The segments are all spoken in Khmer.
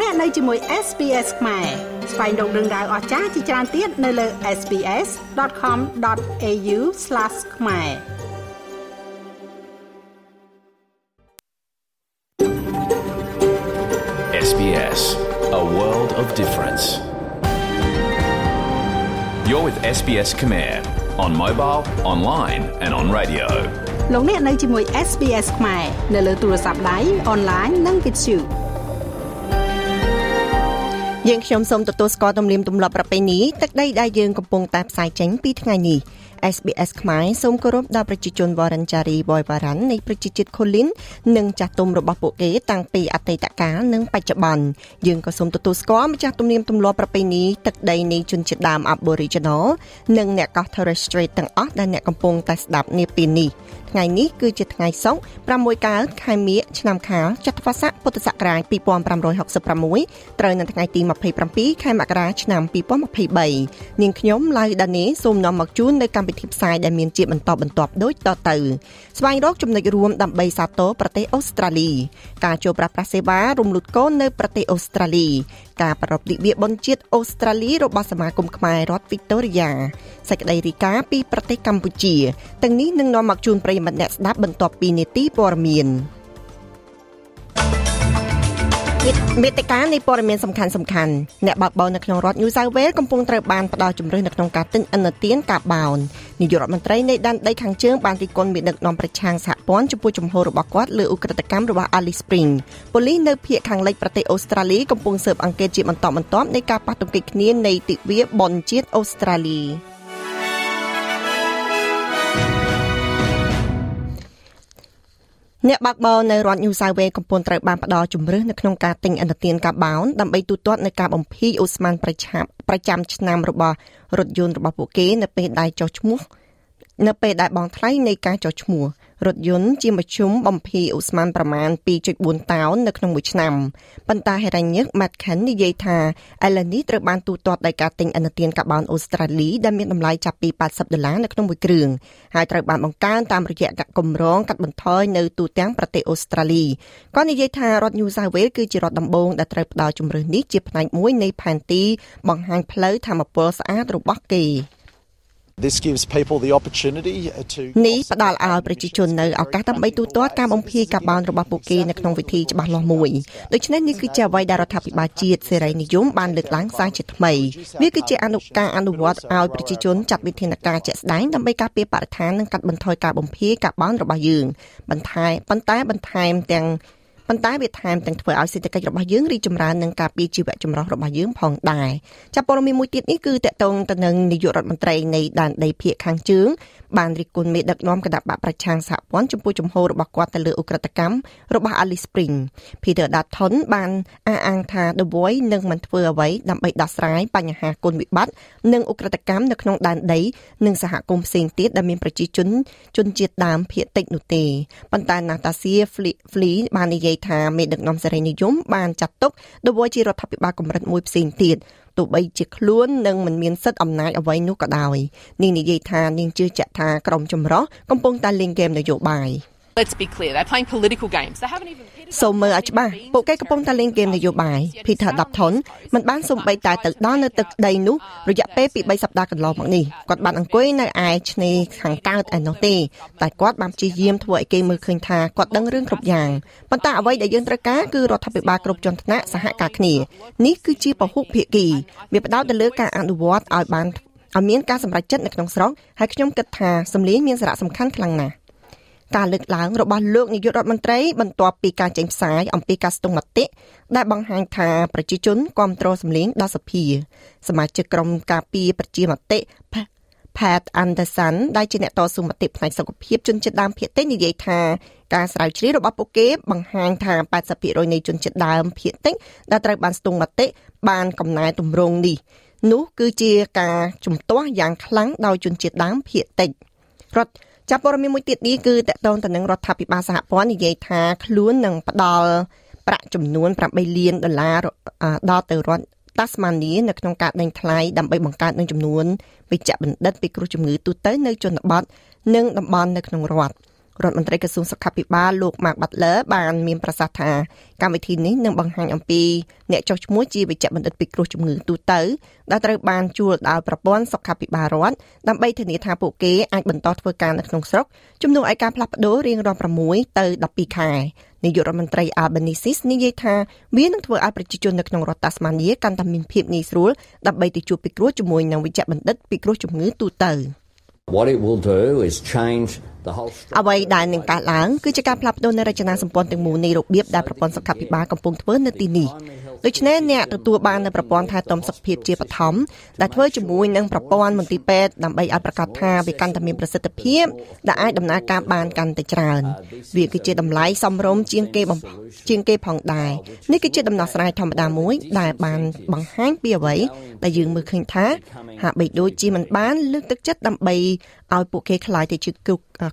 លោកអ្នកនៅជាមួយ SPS ខ្មែរស្វែងរកដឹងដៅអស្ចារ្យជាច្រើនទៀតនៅលើ SPS.com.au/ ខ្មែរ SBS A world of difference You're with SBS Khmer on mobile, online and on radio. លោកអ្នកនៅជាមួយ SPS ខ្មែរនៅលើទូរស័ព្ទដៃអនឡាញនិងវិទ្យុ យើងខ្ញុំសូមទទួលស្គាល់ទំនៀមទម្លាប់ប្រពៃណីទឹកដីដែលយើងកំពុងតែផ្សាយចេញពីថ្ងៃនេះ SBS ខ្មែរសូមគោរពដល់ប្រជាជនវរិនចារីបយបារ៉ាន់នៃប្រជាជាតិខូលីននិងចាស់ទុំរបស់ពួកគេតាំងពីអតីតកាលនិងបច្ចុប្បន្នយើងក៏សូមទទួលស្គាល់ម្ចាស់ទំនៀមទម្លាប់ប្រពៃណីទឹកដីនៃជនជាតិដើម Aboriginal និងអ្នកកោះ Torres Strait ទាំងអស់ដែលអ្នកកំពុងតែស្ដាប់នាពេលនេះថ្ងៃនេះគឺជាថ្ងៃសុក្រ6កើតខែមិញឆ្នាំខាលចត្វាស័កពុទ្ធសករាជ2566ត្រូវនៅថ្ងៃទី27ខែមករាឆ្នាំ2023នាងខ្ញុំឡៅដានីសូមនាំមកជូននៅកម្មវិធីផ្សាយដែលមានជាបន្តបន្ទាប់ដូចតទៅស្វែងរកចំណុចរួមដើម្បីសាទរប្រទេសអូស្ត្រាលី ការចូលប្រាស្រ័យសេវារំលូតកូននៅប្រទេសអូស្ត្រាលី ការប្រារព្ធទិវាបុណ្យជាតិអូស្ត្រាលីរបស់សមាគមខ្មែររដ្ឋវីកតូរីយ៉ាសេចក្តីរីកាពីប្រទេសកម្ពុជាទាំងនេះនឹងនាំមកជូនប្រិយមិត្តអ្នកស្ដាប់បន្ទាប់ពីនីតិព័រមាន មេតិការនៃព័ត៌មានសំខាន់សំខាន់អ្នកបើកបរនៅក្នុងរដ្ឋ New South Wales កំពុងត្រូវបានផ្ដល់ជំរឿននៅក្នុងការទិញឥណទានកាបោននាយករដ្ឋមន្ត្រីនៃដែនដីខាងជើងបានរិះគន់មេដឹកនាំប្រឆាំងសហព័ន្ធចំពោះជំហររបស់គាត់លើឧក្រិដ្ឋកម្មរបស់ Alice Spring ប៉ូលីសនៅភូមិខាងលិចប្រទេសអូស្ត្រាលីកំពុងស៊ើបអង្កេតជាបន្តបន្ទាប់នៃការប៉ះទង្គិចគ្នានៃទិវាបុណ្យជាតិអូស្ត្រាលី អ្នកបើកបរនៅរដ្ឋ New South Wales កំពុងត្រូវបានផ្ដល់ជំរឿននៅក្នុងការទិញឥណទានកាបោនដើម្បីទូទាត់នៅការបំភាយអូស្មန်ប្រចាំប្រចាំឆ្នាំរបស់រថយន្តរបស់ពួកគេនៅពេលដែលចុះឈ្មោះ នៅពេលដែលបងថ្លៃនៃការចុះឈ្មោះរថយន្តជាមធ្យមបំភាយអូស្មန်ប្រមាណ2.4តោននៅក្នុងមួយឆ្នាំប៉ុន្តែហេរ៉ាញឹក Matkin និយាយថាអេឡានីត្រូវបានទូទាត់ដោយការទិញឥណទានកាបូនអូស្ត្រាលីដែលមានតម្លៃចាប់ពី80ដុល្លារនៅក្នុងមួយគ្រឿងហើយត្រូវបានបង្កើនតាមរយៈគម្រោងកាត់បន្ថយនៅទូទាំងប្រទេសអូស្ត្រាលីគាត់និយាយថារដ្ឋ New South Wales គឺជារដ្ឋដំបូងដែលត្រូវផ្ដល់ជំរឿននេះជាផ្នែកមួយនៃផែនទីបង្ហាញផ្លូវធម្មពលស្អាតរបស់គេ នេះផ្ដល់ឲ្យប្រជាជននៅឱកាសដើម្បីទូទាត់ការបំភាយកាបូនរបស់ពួកគេនៅក្នុងវិធីច្បាស់លាស់មួយដូច្នេះនេះគឺជាអ្វីដែលរដ្ឋាភិបាលជាតិសេរីនិយមបានលើកឡើងសារជាថ្មីវាគឺជាអនុការអនុវត្តឲ្យប្រជាជនចាត់វិធានការជាក់ស្ដែងដើម្បីការពារបរិស្ថាននិងកាត់បន្ថយការបំភាយកាបូនរបស់យើងបន្ថែមប៉ុន្តែបន្ថែមទាំង ប៉ុន្តែវាថែមទាំងធ្វើឲ្យសេដ្ឋកិច្ចរបស់យើងរីកចម្រើននិងការពារជីវៈចម្រុះរបស់យើងផងដែរចាប់ព័ត៌មានមួយទៀតនេះគឺតកតងទៅនឹងនាយករដ្ឋមន្ត្រីនៃដែនដីភាគខាងជើងបានរិះគន់មេដឹកនាំគណៈបកប្រឆាំងសហព័ន្ធចំពោះជំហររបស់គាត់ទៅលើអ ுக ្រិតកម្មរបស់ Alice Spring Peter Dutton បានអះអាងថា The Voice នឹងមិនធ្វើអ្វីដើម្បីដោះស្រាយបញ្ហាគុណវិបត្តិនិងអ ுக ្រិតកម្មនៅក្នុងដែនដីនិងសហគមន៍ផ្សេងទៀតដែលមានប្រជាជនជនជាតិដើមភាគតិចនោះទេប៉ុន្តែ Natasha Flea បាននិយាយថាមេដឹកនាំសេរីនិយមបានចាត់ទុក The Voice ជារដ្ឋាភិបាលកម្រិតមួយផ្សេងទៀតទោះបីជាខ្លួននឹងមិនមានសិទ្ធិអំណាចអ្វីនោះក៏ដោយនាងនិយាយថានាងជឿជាក់ថាក្រុមចម្រុះកំពុងតែលេងហ្គេមនយោបាយ Let's be clear, they're playing political games. They haven't even សូមមើលឲ្យច្បាស់ពួកគេកំពុងតែលេងហ្គេមនយោបាយ Peter Dutton មិនបានសំបីតែទៅដល់នៅទឹកដីនោះរយៈពេលពី3សប្តាហ៍កន្លងមកនេះគាត់បានអង្គុយនៅឯឆ្នេរខាងកើតឯនោះទេតែគាត់បានព្យាយាមធ្វើឲ្យគេមើលឃើញថាគាត់ដឹងរឿងគ្រប់យ៉ាងប៉ុន្តែអ្វីដែលយើងត្រូវការគឺរដ្ឋាភិបាលគ្រប់ជាន់ថ្នាក់សហការគ្នានេះគឺជាពហុភាគីវាផ្ដោតទៅលើការអនុវត្តឲ្យបានឲ្យមានការសម្រេចចិត្តនៅក្នុងស្រុកហើយខ្ញុំគិតថាសម្លេងមានសារៈសំខាន់ខ្លាំងណាស់ ការលើកឡើងរបស់លោកនាយករដ្ឋមន្ត្រីបន្ទាប់ពីការចេញផ្សាយអំពីការស្ទង់មតិដែលបង្ហាញថាប្រជាជនគ្រប់គ្រងសម្លេងដល់សភា សមាជិកក្រុមការពីប្រជាមតិ Pat Anderson ដែលជាអ្នកតស៊ូមតិផ្នែកសុខភាពជនជាតិដើមភាគតិចនិយាយថាការស្រាវជ្រាវរបស់ពួកគេបង្ហាញថា80%នៃជនជាតិដើមភាគតិចដែលត្រូវបានស្ទង់មតិបានកំណែទម្រង់នេះនោះគឺជាការជំទាស់យ៉ាងខ្លាំងដោយជនជាតិដើមភាគតិចរដ្ឋ ចាប់ព័ត៌មានមួយទៀតនេះគឺតកតងទៅនឹងរដ្ឋាភិបាលសហព័ន្ធនិយាយថាខ្លួននឹងផ្ដល់ប្រាក់ចំនួន8លានដុល្លារដល់ទៅរដ្ឋតាស្មានីនៅក្នុងការដេញថ្លៃដើម្បីបង្កើតនឹងចំនួនវិជ្ជបណ្ឌិតពីគ្រោះជំងឺទូទៅនៅជនបទនិងតំបន់នៅក្នុងរដ្ឋ រដ្ឋមន្ត្រីក្រសួងសុខាភិបាលលោក Mark Butler បានមានប្រសាសន៍ថាកម្មវិធីនេះនឹងបង្ហាញអំពីអ្នកចុះឈ្មោះជាវិជ្ជបណ្ឌិតពិគ្រោះជំងឺទូទៅដែលត្រូវបានជួលដល់ប្រព័ន្ធសុខាភិបាលរដ្ឋដើម្បីធានាថាពួកគេអាចបន្តធ្វើការនៅក្នុងស្រុកជំនួសឲ្យការផ្លាស់ប្ដូររៀងរាល់6ទៅ12ខែនាយករដ្ឋមន្ត្រី Albanese និយាយថាវានឹងធ្វើឲ្យប្រជាជននៅក្នុងរដ្ឋ Tasmania កាន់តែមានភាពងាយស្រួលដើម្បីទៅជួបពិគ្រោះជាមួយនឹងវិជ្ជបណ្ឌិតពិគ្រោះជំងឺទូទៅ What it will do is change អ្វីដែលនឹងកើតឡើងគឺជាការផ្លាស់ប្ដូរនៃរចនាសម្ព័ន្ធទាំងមូលនៃរបៀបដែលប្រព័ន្ធសុខាភិបាលកំពុងធ្វើនៅទីនេះដូច្នេះអ្នកទទួលបាននៅប្រព័ន្ធថែទាំសុខភាពជាបឋមដែលធ្វើជាមួយនឹងប្រព័ន្ធមន្ទីរពេទ្យដើម្បីឲ្យប្រកាសថាវាកាន់តែមានប្រសិទ្ធភាពដែលអាចដំណើរការបានកាន់តែច្រើន វាគឺជាតម្លៃសមរម្យជាងគេបំជាងគេផងដែរនេះគឺជាដំណោះស្រាយធម្មតាមួយ ដែលបានបង្ហាញពីអ្វីដែលយើងមើលឃើញថាហាក់បីដូចជាមិនបានលើកទឹកចិត្តដើម្បីឲ្យពួកគេខ្លាយទៅជា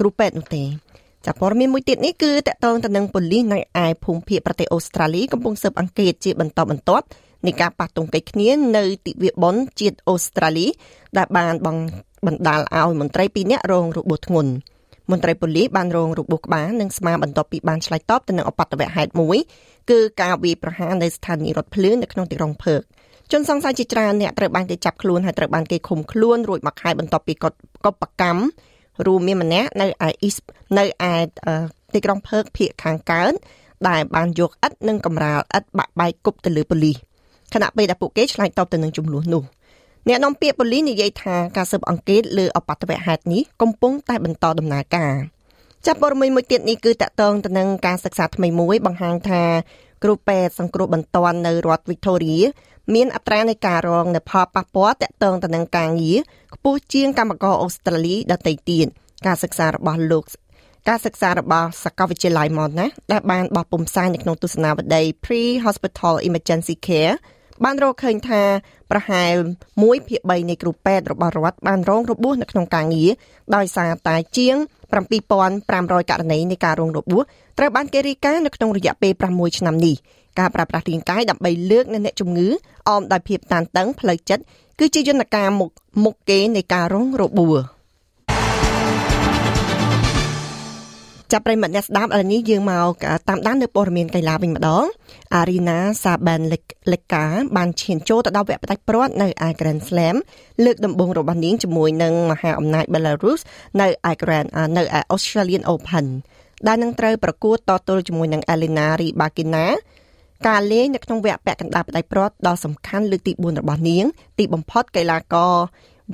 គ្រូពេទ្យនោះទេចាព័ត៌មានមួយទៀតនេះគឺតកតងទៅនឹងប៉ូលីសនៅឯភូមិភាគប្រទេសអូស្ត្រាលីកំពុងស៊ើបអង្កេតជាបន្តបន្ទាប់នៃការប៉ះទង្គិចគ្នានៅទិវាបុណ្យជាតិអូស្ត្រាលី ដែលបានបង្បណ្ដាលឲ្យមន្ត្រីពីរនាក់រងរបួសធ្ងន់មន្ត្រីប៉ូលីសបានរងរបួសក្បាលនិងស្មាបន្ទាប់ពីបានឆ្លើយតបទៅនឹងអបតវហេតុមួយគឺការវាយប្រហារនៅស្ថានីយរថភ្លើងនៅក្នុងទីក្រុងភើកជនសង្ស័យជាច្រើនអ្នកត្រូវបានគេចាប់ខ្លួនហើយត្រូវបានគេឃុំខ្លួនរួចមកខែបន្ទាប់ពីកុបកម្ម រួមមានម្នាក់នៅឯអ៊ីសនៅឯទីក្រុងភើកភៀកខាងកើតដែលបានយកឥដ្ឋនិងកម្រាលឥដ្ឋបាក់បែកគប់ទៅលើប៉ូលីសខណៈពេលដែលពួកគេឆ្លើយតបទៅនឹងចំនួននោះអ្នកនាំពាក្យប៉ូលីសនិយាយថាការស៊ើបអង្កេតលើអបតវហេតុនេះកំពុងតែបន្តដំណើរការចាប់ព័ត៌មានមួយទៀតនេះគឺតកតងទៅនឹងការសិក្សាថ្មីមួយបង្ហាញថាគ្រូពេទ្យសង្គ្រោះបន្ទាន់នៅរដ្ឋ Victoria មានអត្រានៃការរងនៅផលប៉ះពាល់តាក់ទងទៅនឹងការងារខ្ពស់ជាងកម្មករអូស្ត្រាលីដទៃទៀតការសិក្សារបស់លោកការសិក្សារបស់សាកលវិទ្យាល័យ Monash ដែលបានបោះពុម្ពផ្សាយនៅក្នុងទស្សនាវដ្តី Pre-Hospital Emergency Care បានរកឃើញថាប្រហែល1ភាគ3នៃគ្រូពេទ្យរបស់រដ្ឋបានរងរបួសនៅក្នុងការងារដោយសារតែជាង7500ករណីនៃការរងរបួសត្រូវបានគេរាយការណ៍នៅក្នុងរយៈពេល6ឆ្នាំនេះការប្រើប្រាស់រាងកាយដើម្បីលើកនៅអ្នកជំងឺអមដោយភាពតានតឹងផ្លូវចិត្តគឺជាយន្តការមុខមុខគេនៃការរងរបួស ចាប់ប្រិមត្តអ្នកស្ដាប់ឥឡូវនេះយើងមកតាមដាននៅព័ត៌មានកីឡាវិញម្ដង Arena Saban Leka បានឈានចូលទៅដល់វគ្គផ្ដាច់ព្រាត់នៅឯ Grand Slam លើកដំបូងរបស់នាងជាមួយនឹងមហាអំណាច Belarus នៅឯ Grand នៅឯ Australian Open ដែលនឹងត្រូវប្រកួតតទល់ជាមួយនឹង Elena Rybakina ការលេងនៅក្នុងវគ្គពាក់កណ្ដាលផ្ដាច់ព្រាត់ដ៏សំខាន់លើកទី4របស់នាង ទីបំផុតកីឡាករ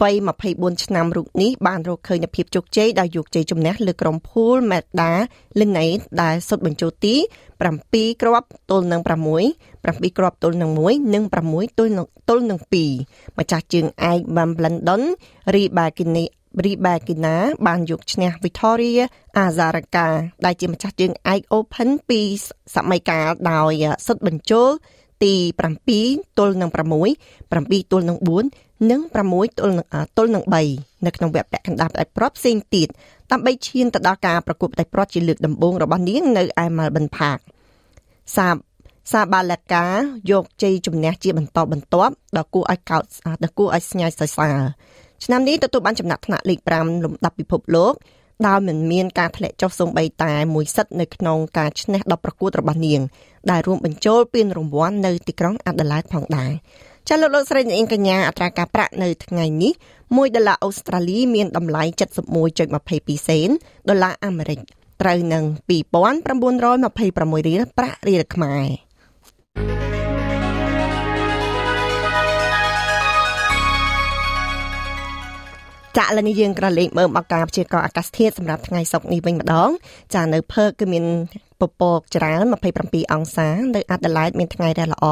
វ័យ24ឆ្នាំរូបនេះបានរកឃើញនូវភាពជោគជ័យដោយយកជ័យជំនះលើក្រុមភូលមេដាលីណេដែលសុទ្ធបញ្ចូលទី7គ្រាប់ទល់នឹង6 7គ្រាប់ទល់នឹង1និង6ទល់នឹងទល់នឹង2ម្ចាស់ជើងឯក Wimbledon Rybakina រីបាគីណាបានយកឈ្នះ Victoria Azarenka ដែលជាម្ចាស់ជើងឯក Open ពីសម័យកាលដោយសុទ្ធបញ្ចូលទី7ទល់នឹង6 7ទល់នឹង4 និង6ទល់នឹងទល់នឹង3នៅក្នុងវគ្គពាក់កណ្ដាលផ្ដាច់ព្រាត់ផ្សេងទៀតដើម្បីឈានទៅដល់ការប្រកួតផ្ដាច់ព្រាត់ជាលើកដំបូងរបស់នាងនៅឯ Melbourne Park សាបសាបាឡាកាយកជ័យជំនះជាបន្តបន្ទាប់ដល់គួរឲ្យកោតដល់គួរឲ្យស្ញាយសរសើរឆ្នាំនេះទទួលបានចំណាត់ថ្នាក់លេខ5លំដាប់ពិភពលោកដោយមិនមានការធ្លាក់ចុះសូម្បីតែមួយសិតនៅក្នុងការឈ្នះដល់ប្រកួតរបស់នាង ដែលរួមបញ្ចូលពានរង្វាន់នៅទីក្រុងអាដាលេដផងដែរ ចាលោកលោកស្រីនាងកញ្ញាអត្រាការប្រាក់នៅថ្ងៃនេះ1ដុល្លារអូស្ត្រាលីមានតម្លៃ71.22សេនដុល្លារអាមេរិកត្រូវនឹង2926រៀលប្រាក់រៀលខ្មែរចាឥឡូវនេះយើងក្រឡេកមើលមកការព្យាករណ៍អាកាសធាតុសម្រាប់ថ្ងៃសុក្រនេះវិញម្ដង ចានៅភើកគឺមាន ពពកច្រើន27អង្សានៅអាដាលេដមានថ្ងៃរះល្អ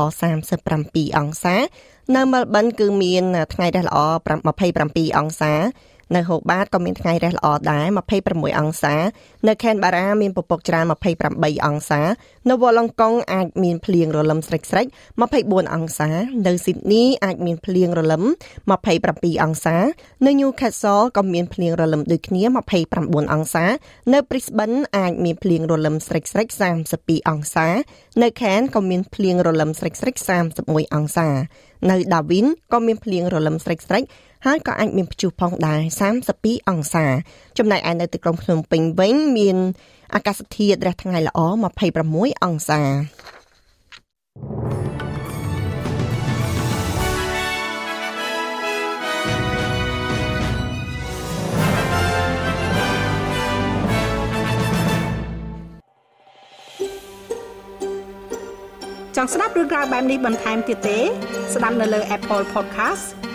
37អង្សា នៅមែលប៊នគឺមានថ្ងៃរះល្អ27អង្សា នៅហូបាតក៏មានថ្ងៃរះល្អដែរ26អង្សា នៅខេនបារ៉ាមានពពកច្រើន28អង្សា នៅវ៉ាឡុងកុងអាចមានភ្លៀងរលឹមស្រិចស្រិច24អង្សា នៅស៊ីដនីអាចមានភ្លៀងរលឹម27អង្សា នៅញូខាសលក៏មានភ្លៀងរលឹមដូចគ្នា29អង្សា នៅព្រីស្បិនអាចមានភ្លៀងរលឹមស្រិចស្រិច32អង្សា នៅខេនក៏មានភ្លៀងរលឹមស្រិចស្រិច31អង្សា នៅដាវីនក៏មានភ្លៀងរលឹមស្រិចស្រិច ហើយក៏អាចមានព្យុះផងដែរ32អង្សា ចំណែកឯនៅទីក្រុងភ្នំពេញវិញមានអាកាសធាតុរះថ្ងៃល្អ26អង្សាចង់ស្ដាប់រឿងក្រៅបែបនេះបន្ថែមទៀតទេ ស្ដាប់នៅលើ Apple Podcast